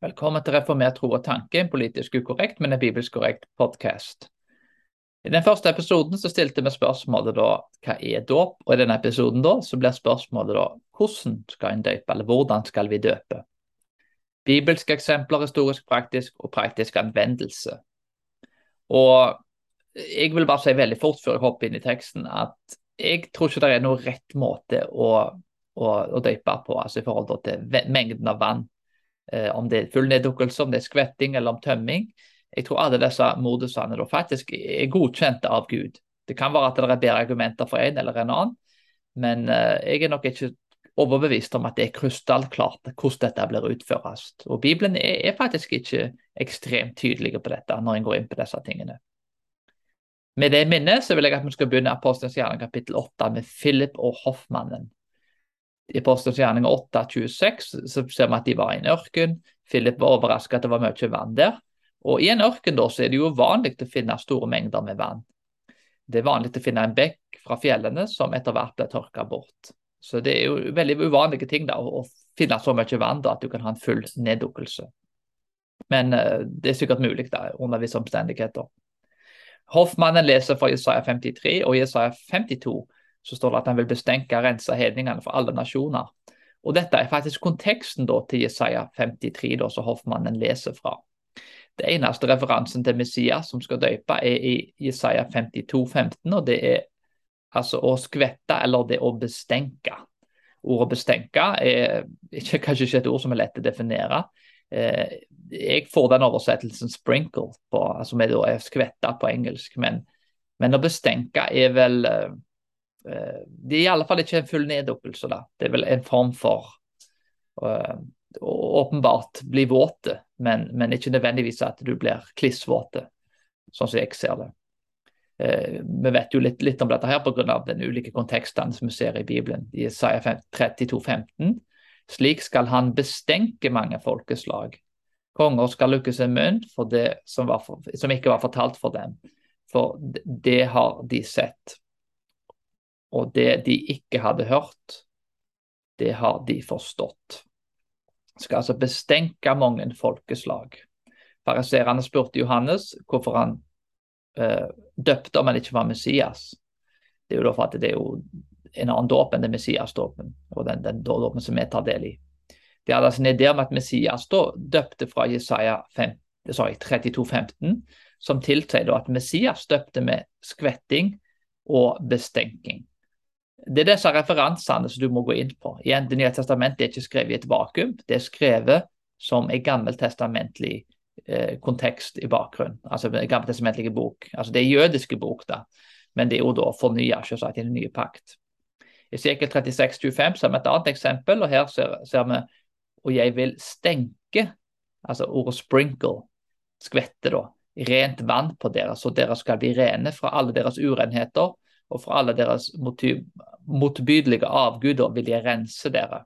Velkommen til Reformert tro og tanke, en politisk ukorrekt, men en bibelsk korrekt podkast. I den første episoden så stilte vi spørsmålet da hva er dåp, og i denne episoden da så blir spørsmålet da hvordan skal en døpe, eller hvordan skal vi døpe? Bibelske eksempler, historisk praktisk og praktisk anvendelse. Og jeg vil bare si veldig fort før jeg hopper inn i teksten at jeg tror ikke det er noen rett måte å, å, å døpe på, altså i forhold til mengden av vann om det er full neddukkelse, om det er skvetting eller om tømming. Jeg tror alle disse modusene da faktisk er godkjente av Gud. Det kan være at det er bedre argumenter for en eller en annen, men eh, jeg er nok ikke overbevist om at det er krystallklart hvordan dette blir utført. Og Bibelen er faktisk ikke ekstremt tydelig på dette når en går inn på disse tingene. Med det minnet så vil jeg at vi skal begynne Apostelens gjerning kapittel 8 med Philip og hoffmannen. I Apostelens gjerning 8.26 så ser vi at de var i en ørken. Philip var overrasket at det var mye vann der. Og I en ørken da, så er det jo vanlig å finne store mengder med vann. Det er vanlig å finne en bekk fra fjellene som etter hvert blir tørka bort. Så Det er jo veldig uvanlige ting da, å finne så mye vann da, at du kan ha en full neddukkelse. Men uh, det er sikkert mulig da, under visse omstendigheter. Hoffmannen leser fra Jesaja 53 og Jesaja 52 så står det at han vil bestenke og rense hedningene for alle nasjoner. Og Dette er faktisk konteksten da, til Jesaja 53, da, som hoffmannen leser fra. Det eneste referansen til Messias som skal døpe, er i Jesaja 52, 15, og det er altså å skvette eller det å bestenke. Ordet bestenke er ikke, kanskje ikke et ord som er lett å definere. Eh, jeg får den oversettelsen 'sprinkle', på, altså med skvette på engelsk. Men, men å bestenke er vel Eh, det er i alle fall ikke en full neddukkelse. da. Det er vel en form for å åpenbart bli våte, men, men, ikke nødvendigvis at du blir klissvåte, sånn som jeg ser det. Uh, vi vet jo litt, litt om dette her pga. den ulike kontekstene som vi ser i Bibelen. I Isaiah 32, 15. Slik skal han bestenke mange folkeslag. Konger skal lukke sin munn for det som, for, som ikke var fortalt for dem, for det har de sett. Og det de ikke hadde hørt, det har de forstått. Skal altså bestenke mange folkeslag. Fariserene spurte Johannes hvorfor han eh, døpte om han ikke var Messias. Det er jo da for at det er jo en annen dåp enn det Messias-dåpen, og den, den dåpen som vi tar del i. De hadde altså en idé om at Messias da døpte fra Jesaja 32, 15, som tilsier at Messias døpte med skvetting og bestenking. Det er disse referansene som du må gå inn på. Igjen, Det nye testamentet er ikke skrevet i et vakuum. Det er skrevet som en gammeltestamentlig eh, kontekst i bakgrunnen. Altså en gammeltestamentlig bok. Altså Det er jødiske bok, da, men det er jo da fornya i den nye pakt. I Sekel 36, 25 ser vi et annet eksempel, og her ser, ser vi og jeg vil stenke, altså ordet sprinkle, skvette, da, rent vann på dere, så dere skal bli rene fra alle deres urenheter og fra alle deres motbydelige avguder vil jeg rense dere.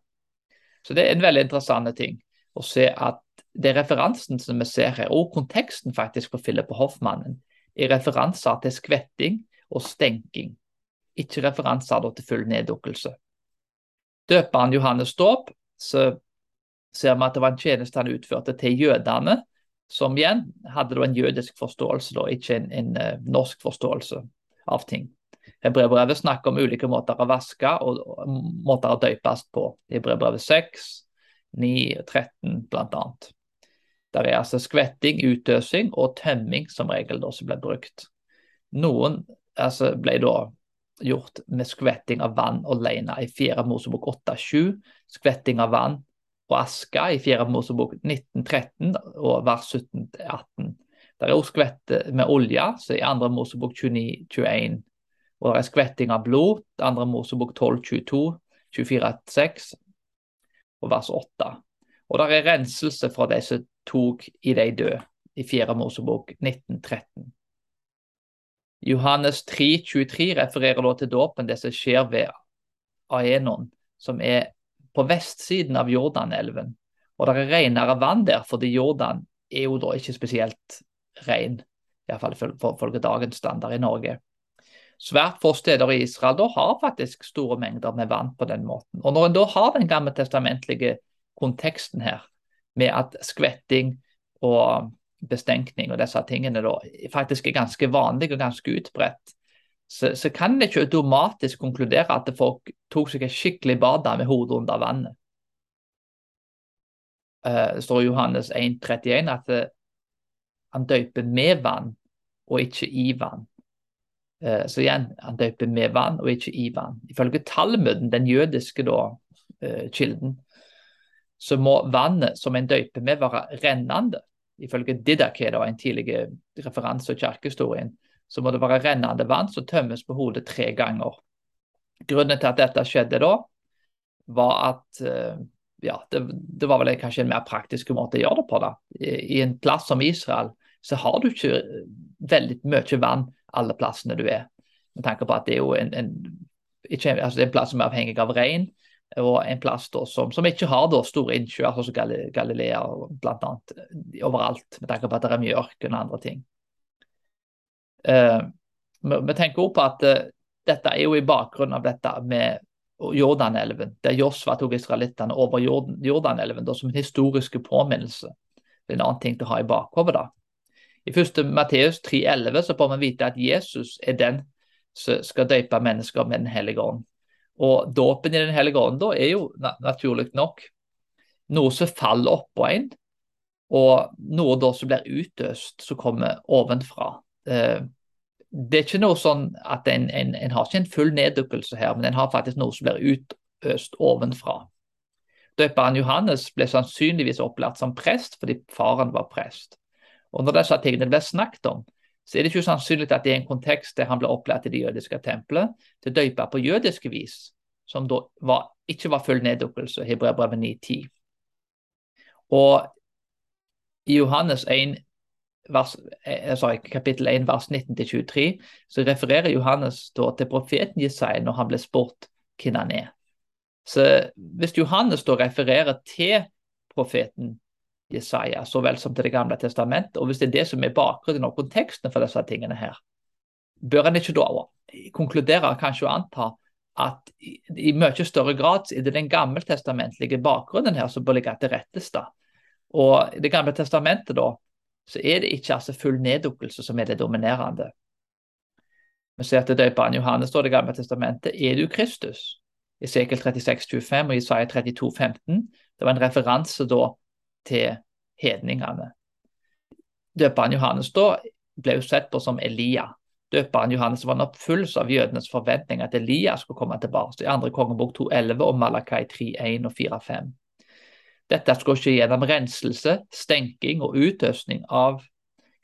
Så det er en veldig interessant ting å se at det er referansen som vi ser her, og konteksten faktisk på Philip og Hoffmannen, er referanser til skvetting og stenking, ikke referanser til full neddukkelse. Døperen Johannes dåp, så ser vi at det var en tjeneste han utførte til jødene, som igjen hadde en jødisk forståelse, da, ikke en, en uh, norsk forståelse av ting. Hebreerbrevet snakker om ulike måter å vaske og, måter å døpes på. I Hebreerbrevet 6, 9, 13 bl.a. Der er altså skvetting, utøsing og tømming som regel da, som ble brukt. Noen altså, ble da gjort med skvetting av vann alene i 4. Mosebok 8-7. Skvetting av vann og aske i 4. Mosebok 1913 og vers 17-18. Der er også skvett med olje, så i 2. Mosebok 29-21 og det er skvetting av blod. Andre Mosebok 12, 22, 24, 6 og vers 8. Og det er renselse fra de som tok i de døde, i 4. Mosebok 1913. Johannes 3, 23 refererer da til dåpen, det som skjer ved Aenon, som er på vestsiden av Jordanelven. Og det er renere vann der, fordi Jordan er jo da ikke spesielt ren, iallfall ifølge dagens standard i Norge. Svært få steder i Israel da har faktisk store mengder med vann på den måten. Og Når en da har den gamle testamentlige konteksten her, med at skvetting og bestenkning og disse tingene da, faktisk er ganske vanlig og ganske utbredt, så, så kan en ikke automatisk konkludere at folk tok seg et skikkelig bad med hodet under vannet. Uh, det står i Johannes 1,31 at uh, han døyper med vann og ikke i vann. Uh, så igjen, han døyper med vann og ikke i vann. Ifølge Talmuden, den jødiske da, kilden, så må vannet som en døyper med, være rennende. Ifølge Didaké, en tidlig referanse til kirkehistorien, så må det være rennende vann som tømmes på hodet tre ganger. Grunnen til at dette skjedde da, var at eh, ja, det, det var vel kanskje en mer praktisk måte å gjøre det på. da. I, I, en plass som Israel så har du ikke veldig mye vann alle plassene du er. Med tanke på at det er jo en, en, ikke, altså en plass som er avhengig av regn og en plass som, som, ikke har da, store innsjøer, altså som Galilea bl.a. overalt, med tanke på at det er mye ørken og andre ting. Uh, vi, tenker også på at uh, dette er jo i bakgrunnen av dette med Jordanelven, der Josva tok israelittene over Jordan, Jordanelven da, som en historisk påminnelse. Det er en annen ting til å ha i bakhodet. da. I 1. Matteus 3,11 så får vi vite at Jesus er den som skal døpe mennesker med Den hellige ånd. Og dåpen i Den hellige ånd da er jo naturlig nok noe som faller oppå en, og noe da som blir utøst, som kommer ovenfra. Eh, det er ikke noe sånn at en, en, en har ikke en full neddukkelse her, men en har faktisk noe som blir utøst ovenfra. Døperen Johannes ble sannsynligvis opplært som prest fordi faren var prest. Og Når disse tingene ble snakket om, så er det ikke usannsynlig at det er en kontekst der han ble opplært i det jødiske tempelet til døpe på jødiske vis, som da var, ikke var full neddukkelse, Hebreabrevet 9.10. Og i Johannes 1, vers, eh, sorry, kapittel 1, vers 19-23, så refererer Johannes da til profeten Jesaja når han ble spurt hvem han er. Så hvis Johannes da refererer til profeten Jesaja, så vel som til Det gamle testamentet. Og hvis det er det som er bakgrunnen og konteksten for disse tingene her, bør en ikke da konkludere kanskje å anta at i, i mye større grad er det den gammeltestamentlige bakgrunnen her som bør ligge til rettes. da. Og i Det gamle testamentet da, så er det ikke altså full neddukkelse som er det dominerende. Vi ser til døperen Johannes står det gamle testamentet er du Kristus. I Sekel 36, 25 og Isaiah 32, 15. Det var en referanse da til hedningene. Døperen Johannes da ble jo sett på som Elia. Døperen Johannes var en oppfyllelse av jødenes forventning at Elia skulle komme tilbake. I andre kongebok 2.11 og Malakai 3.1 og 4.5. Dette skulle skje gjennom renselse, stenking og utøsning av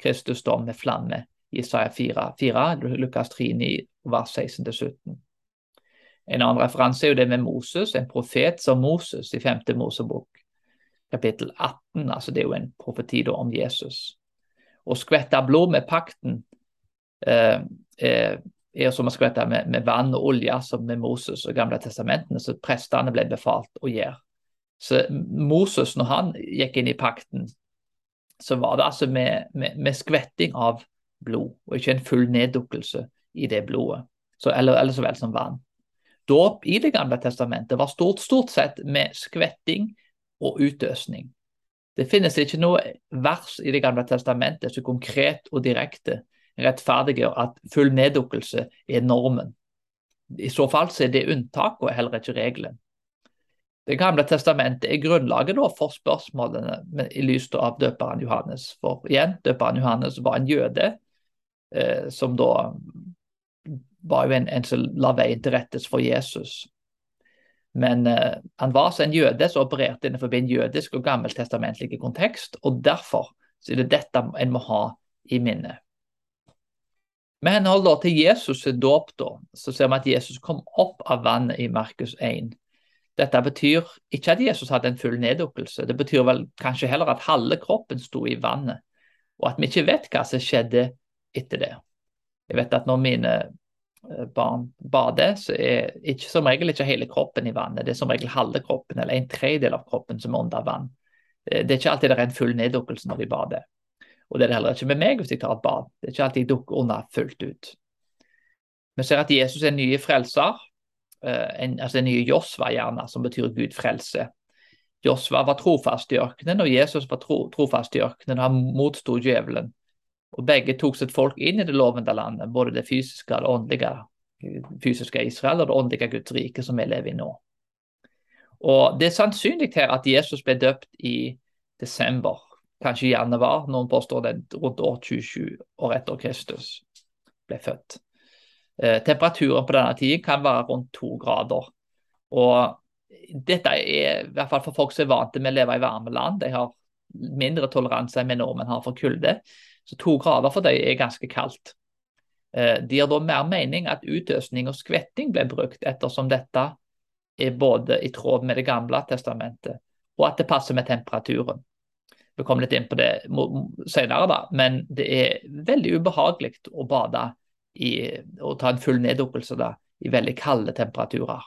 Kristus dom med flamme. Isaiah 4, 4 Lukas 3.9, vers 16-17. En annen referanse er jo det med Moses, en profet som Moses i 5. Mosebok kapittel 18. altså Det er jo en profeti da om Jesus. Å skvette blod med pakten eh, eh, er som å skvette med, med, vann og olje, som med Moses og Gamle testamentene, så prestene ble befalt å gjøre. Så Moses, når han gikk inn i pakten, så var det altså med, med, med skvetting av blod, og ikke en full neddukkelse i det blodet, så, eller, eller så vel som vann. Dåp i Det gamle testamentet var stort, stort sett med skvetting og utøsning. Det finnes ikke noe vers i Det gamle testamentet som konkret og direkte rettferdiggjør at full neddukkelse er normen. I så fall så er det unntak og heller ikke regelen. Det gamle testamentet er grunnlaget for spørsmålene i lys av døperen Johannes. For igjen, døperen Johannes var en jøde eh, som da var jo en, en som la veien til rettes for Jesus. Men uh, han var altså en jøde som opererte innenfor en jødisk og gammeltestamentlig kontekst, og derfor er det dette en må ha i minne. Med henhold da til Jesus' dåp så ser vi at Jesus kom opp av vannet i Markus 1. Dette betyr ikke at Jesus hadde en full neddukkelse, det betyr vel kanskje heller at halve kroppen sto i vannet, og at vi ikke vet hva som skjedde etter det. Jeg vet at når mine Eh, barn bader, så er ikke som regel ikke hele kroppen i vannet. Det er som regel halve kroppen eller en tredjedel av kroppen som er under vann. Eh, det er ikke alltid det er en full neddukkelse når vi bader. Og det er det heller ikke med meg hvis jeg tar et bad. Det er ikke alltid jeg dukker under fullt ut. Vi ser at Jesus er en ny frelser, eh, en, altså en ny Josva gjerne, som betyr Gud frelse. Josva var trofast i ørkenen, og Jesus var tro, trofast i ørkenen. og Han motsto djevelen. Og Begge tok sitt folk inn i det lovende landet, både det fysiske og det åndelige fysiske Israel og det åndelige Guds rike som vi lever i nå. Og Det er sannsynlig her at Jesus ble døpt i desember, kanskje i januar. Noen påstår det rundt år 27 år etter Kristus ble født. Eh, temperaturen på denne tiden kan være rundt to grader. Og dette er i hvert fall for folk som er vant med å leve i varme land. De har mindre toleranse enn vi nordmenn har for kulde. Så to grader for dem er ganske kaldt. Det de har da mer mening at utøsning og skvetting ble brukt, ettersom dette er både i tråd med Det gamle testamentet, og at det passer med temperaturen. Vi kommer litt inn på det senere, da, men det er veldig ubehagelig å bade i, og ta en full neddukkelse i veldig kalde temperaturer.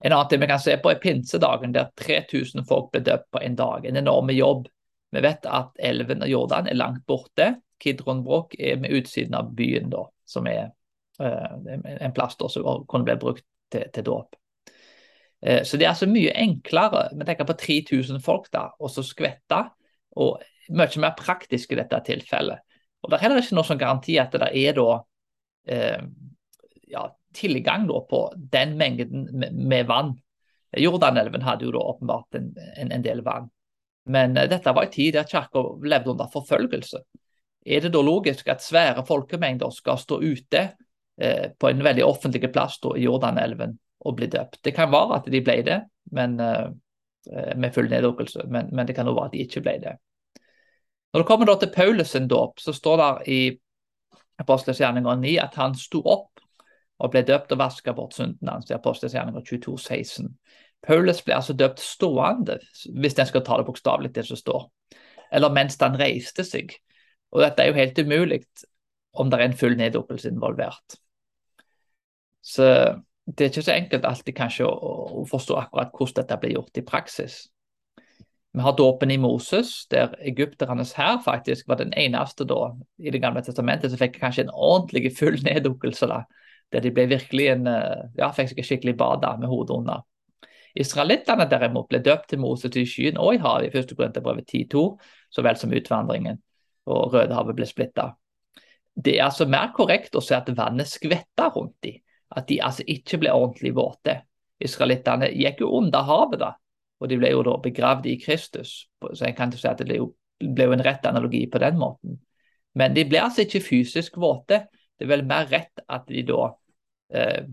En annen ting vi kan se på er pinsedagen, der 3000 folk ble døpt på en dag. En enorm jobb. Vi vet at elven og Jordan er langt borte. Kidronbrok er med utsiden av byen, da, som er uh, en plass da, som kunne bli brukt til, til dåp. Uh, så det er altså mye enklere. Vi tenker på 3000 folk da, og så skvette. Og mye mer praktisk i dette tilfellet. Og Det er heller ikke noe som garanti at det er da uh, ja, tilgang da, på den mengden med, med vann. Jordanelven hadde jo da åpenbart en, en, en del vann. Men uh, dette var en tid der kirka levde under forfølgelse. Er det da logisk at svære folkemengder skal stå ute eh, på en veldig offentlig plass da, i Jordanelven og bli døpt? Det kan være at de ble det, men, eh, med full neddukkelse, men, men, det kan også være at de ikke ble det. Når det kommer til Paulus' dåp, så står det i Apostelens gjerninger 9 at han sto opp og ble døpt og vasket bort synden hans. i Apostelgjerninger 22, 16. Paulus ble altså døpt stående, hvis en skal ta det bokstavelig, det som står. Eller mens han reiste seg. Og dette er jo helt umulig om det er en full neddukkelse involvert. Så det er ikke så enkelt alltid kanskje å, forstå akkurat hvordan dette blir gjort i praksis. Vi har dåpen i Moses, der egypternes hær faktisk var den eneste da, i Det gamle testamentet som fikk kanskje en ordentlig full neddukkelse. der de ble virkelig en, eh, ja, fikk seg skikkelig bada med hodet under. Israelittene derimot ble døpt til Moses i skyen og i havet i første Korinterbrev 10.2, så vel som utvandringen, og Rødehavet ble splitta. Det er altså mer korrekt å si at vannet skvetta rundt dem, at de altså ikke ble ordentlig våte. Israelittene gikk jo under havet, da, og de ble jo da begravd i Kristus. Så jeg kan ikke si at det ble jo en rett analogi på den måten. Men de ble altså ikke fysisk våte. Det er vel mer rett at de da eh,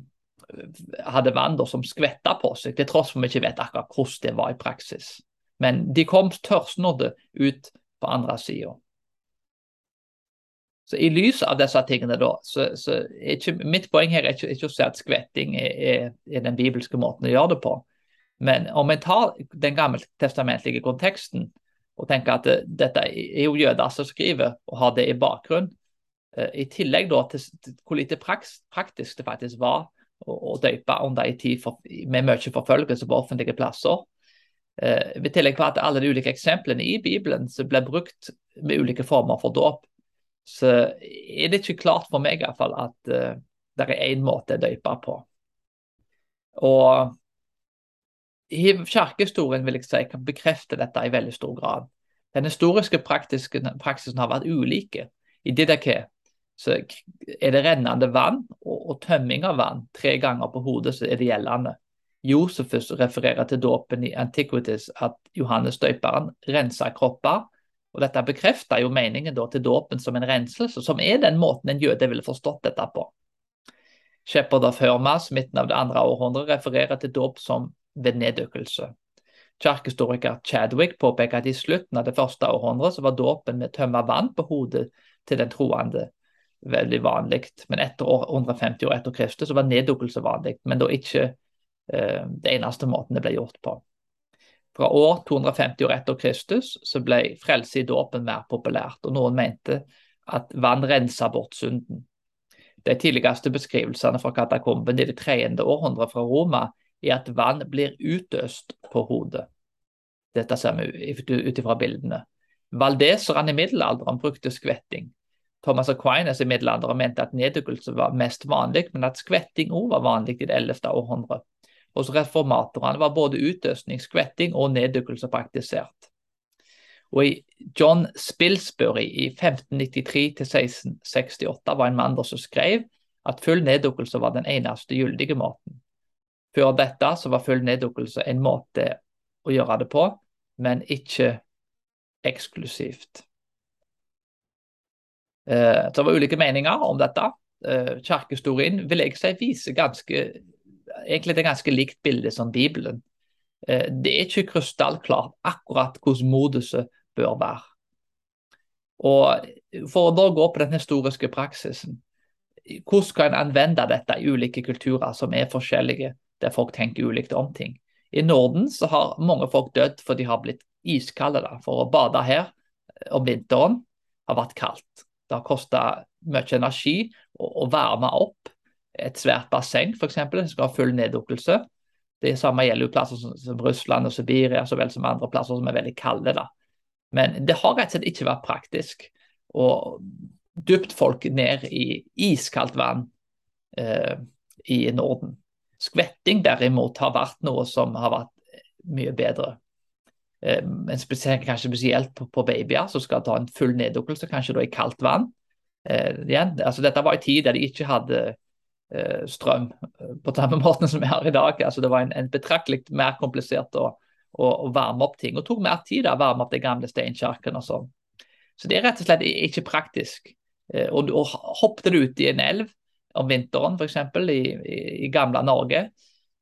hadde vann som skvetta på seg, til tross for vi ikke vet akkurat hvordan det var i praksis. Men de kom tørrsnodde ut på andre sida. Så I lys av disse tingene, da, så, så er ikke, mitt poeng her er ikke, ikke å si at skvetting er, er, er, den bibelske måten å gjøre det på. Men om en tar den gammeltestamentlige konteksten og tenker at det, dette er jo jøder som skriver, og har det i bakgrunn, Eh, I tillegg da til, hvor lite praktisk det faktisk var å døpe under en tid for, med mye forfølgelse på offentlige plasser. Eh, I tillegg på at alle de ulike eksemplene i Bibelen som ble brukt med ulike former for dåp, så er det ikke klart for meg i hvert fall at eh, det er én måte å døpe på. Og kirkehistorien vil jeg si kan bekrefte dette i veldig stor grad. Den historiske praksisen har vært ulike. I Didaké så er det rennende vann og, og, tømming av vann tre ganger på hodet så er det gjeldende. Josefus refererer til dåpen i Antiquities at Johannes døperen rensa kropper. og Dette bekrefter jo meningen til dåpen som en renselse, som er den måten en jøde ville forstått dette på. Shepherd of Hermas, midten av det andre århundret, refererer til dåp som ved neddykkelse. Kirkehistoriker Chadwick påpeker at i slutten av det første århundret så var dåpen med tømme vann på hodet til den troende veldig vanlig. Men etter år, 150 år etter Kristus var neddukkelse vanlig, men da ikke eh, det eneste måten det ble gjort på. Fra år 250 år etter Kristus så ble frelse i dåpen mer populært, og noen mente at vann rensa bort synden. De tidligste beskrivelsene fra katakomben i det tredje århundret fra Roma er at vann blir utøst på hodet. Dette ser vi ut ifra bildene. Valdeserne i middelalderen brukte skvetting. Thomas Aquinas i middelalderen mente at neddykkelse var mest vanlig, men at skvetting òg var vanlig i det 11. århundret. hos reformatorene var både utøsning, skvetting og neddykkelse praktisert. Og i John Spilsbury i 1593 1668 var en mann som skrev at full neddukkelse var den eneste gyldige måten. Før dette så var full neddukkelse en måte å gjøre det på, men ikke eksklusivt. Eh, det var ulike meninger om dette. Eh, kirkehistorien vil jeg si viser ganske, egentlig et ganske likt bilde som Bibelen. Eh, det er ikke krystallklart akkurat hvordan moduset bør være. Og For å da gå på den historiske praksisen, hvordan kan en anvende dette i ulike kulturer som er forskjellige, der folk tenker ulikt om ting? I Norden så har mange folk dødd fordi de har blitt iskalde. For å bade her om vinteren har vært kaldt. Det har kosta mye energi å, å, varme opp et svært basseng, f.eks. Det skal ha full neddukkelse. Det samme gjelder jo plasser som, som Russland og Sibiria, så vel som andre plasser som er veldig kalde. da. Men det har rett og slett ikke vært praktisk å dypt folk ned i iskaldt vann eh, i Norden. Skvetting derimot har vært noe som har vært mye bedre. Eh, men spesielt, kanskje spesielt på, på, babyer som skal ta en full neddukkelse, kanskje da i kaldt vann. Eh, igjen, altså Dette var en tid der de ikke hadde eh, strøm eh, på samme måte som vi har i dag. Altså Det var en, en betraktelig mer komplisert å, å, å, varme opp ting. Og tok mer tid å varme opp de gamle steinkjerkene og sånn. Så det er rett og slett ikke praktisk. Eh, og, og hoppet du ut i en elv om vinteren, f.eks. I, i, i gamle Norge,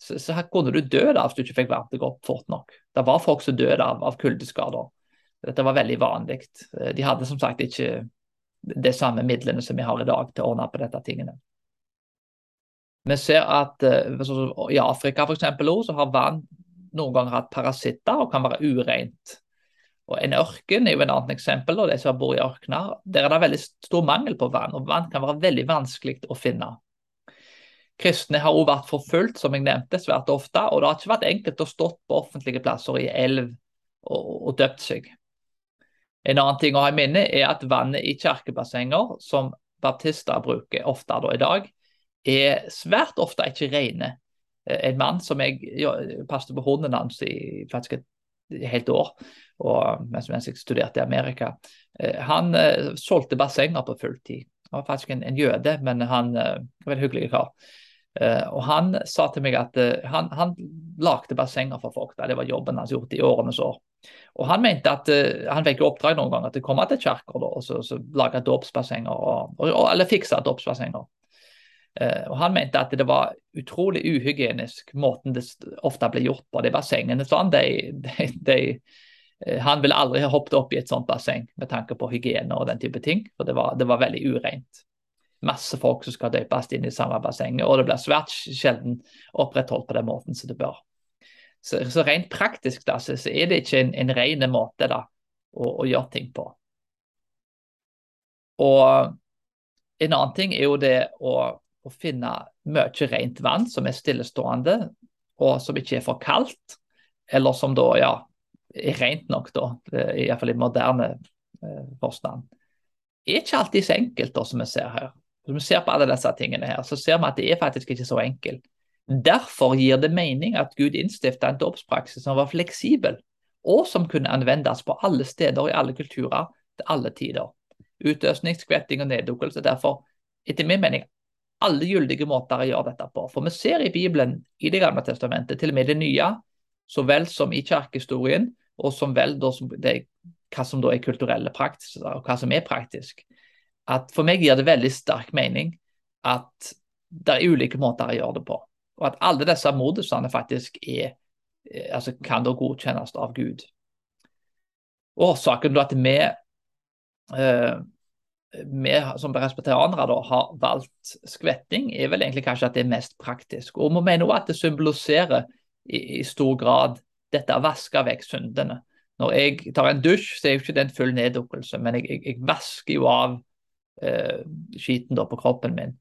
så, så kunne du dø da hvis du ikke fikk varmt deg opp fort nok. Det var folk som døde av, av kuldeskader. Dette var veldig vanlig. Eh, de hadde som sagt ikke de samme midlene som vi har i dag til å ordne på dette tingene. Vi ser at uh, i Afrika for eksempel, så har vann noen ganger hatt parasitter og kan være ureint. Og En ørken er jo en annet eksempel, og de som bor i ørkener. Der er det veldig stor mangel på vann, og vann kan være veldig vanskelig å finne. Kristne har også vært forfulgt, som jeg nevnte, svært ofte, og det har ikke vært enkelt å stå på offentlige plasser i elv og, og døpt seg. En annen ting å ha i minne er at vannet i kirkebassenger, som baptister bruker ofte i dag, er svært ofte ikke rene. En mann som jeg passet på hunden hans i faktisk et helt år, og, mens, jeg studerte i Amerika. Eh, han eh, solgte bassenger på fulltid. Han var faktisk en, en jøde, men han eh, var en hyggelig kar. Uh, og Han sa til meg at uh, han, han lagde bassenger for folk. Det var jobben hans gjort i årenes år. Og Han mente at uh, han fikk oppdrag noen ganger til å komme til kirker og så, så lage dåpsbassenger, eller fikse dåpsbassenger. Uh, og Han mente at det var utrolig uhygienisk måten det ofte ble gjort på. Det bassengene sånn, de, de, de, uh, Han ville aldri ha hoppet opp i et sånt basseng med tanke på hygiene og den type ting. For det var, det var veldig ureint. Masse folk som skal døpes inn i samme bassenget, og det blir svært sjelden opprettholdt på den måten som det bør. Så, så rent praktisk da, så, så, er det ikke en, en ren måte da, å, å gjøre ting på. Og en annen ting er jo det å å finne mye rent vann som er stillestående, og som ikke er for kaldt, eller som da ja, er rent nok, da, iallfall i moderne eh, forstand. Er ikke alltid så enkelt, da, som vi ser her. Hvis vi ser på alle disse tingene her, så ser vi at det er faktisk ikke så enkelt. Derfor gir det mening at Gud innstifta en dåpspraksis som var fleksibel, og som kunne anvendes på alle steder i alle kulturer til alle tider. Utøsning, skvetting og neddukkelse derfor, etter min mening, alle gyldige måter å gjøre dette på. For vi ser i Bibelen, i Det gamle testamentet, til og med det nye, så vel som i kirkehistorien, og som vel da, som det, hva som da er kulturelle praktiser, og hva som er praktisk, at for meg gir det veldig sterk mening at det er ulike måter å gjøre det på. Og at alle disse modusene faktisk er, eh, altså kan da godkjennes av Gud. Årsaken til at vi eh, vi som presbyterianere da, har valgt skvetting, er vel egentlig kanskje at det er mest praktisk. Og vi mener også at det symboliserer i, i, stor grad dette å vaske vekk syndene. Når jeg tar en dusj, så er jo ikke det en full neddukkelse, men jeg, jeg, jeg, vasker jo av skiten da på kroppen min.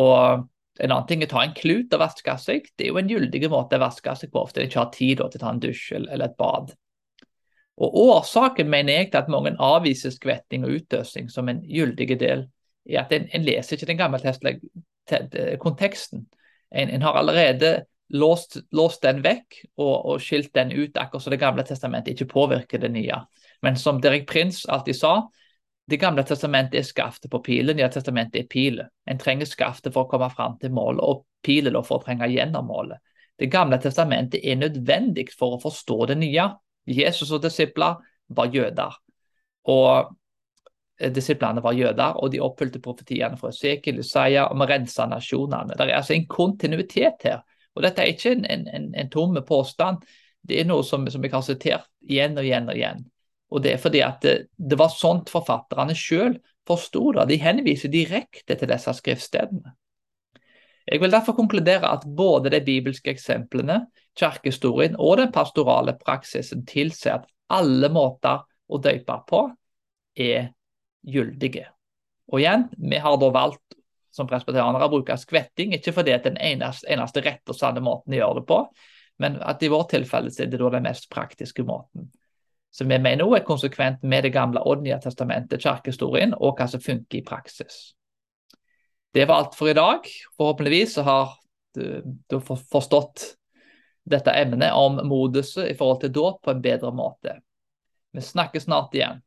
Og en annen ting er å ta en klut og vaske seg. Det er jo en gyldig måte å vaske seg på, ofte en ikke har tid til å ta en dusj eller, et bad. Og Årsaken mener jeg til at mange avviser skvetting og utdøsing som en gyldig del, er at en, en leser ikke den gammeltestlige konteksten. En, en, har allerede låst, låst den vekk og, og, skilt den ut, akkurat så Det gamle testamentet ikke påvirker det nye. Men som Derek Prince alltid sa, Det gamle testamentet er skaftet på pilen, Nye testamentet er pilen. En trenger skaftet for å komme fram til målet, og pilen for å trenge gjennom målet. Det gamle testamentet er nødvendig for å forstå det nye. Jesus og disipler var jøder. Og eh, Disiplene var jøder, og de oppfylte profetiene fra Esekiel, Isaiah om å rense nasjonene. Det er altså en kontinuitet her. Og Dette er ikke en, en, en tomme påstand, det er noe som, som jeg har sitert igjen og igjen og igjen. Og Det er fordi at det, det var sånt forfatterne sjøl forsto det. De henviser direkte til disse skriftstedene. Jeg vil derfor konkludere at både de bibelske eksemplene, kirkehistorien og den pastorale praksisen tilsier at alle måter å døpe på er gyldige. Og igjen, vi har da valgt som presbyterianere å bruke skvetting, ikke fordi det er den eneste, eneste rette og sanne måten å gjøre det på, men at i vårt tilfelle er det da den mest praktiske måten som vi mener også er konsekvent med det gamle og nye testamentet, kirkehistorien, og hva som funker i praksis. Det var alt for i dag. Forhåpentligvis har du, du forstått dette emnet om moduset i forhold til dåp på en bedre måte. Vi snakkes snart igjen.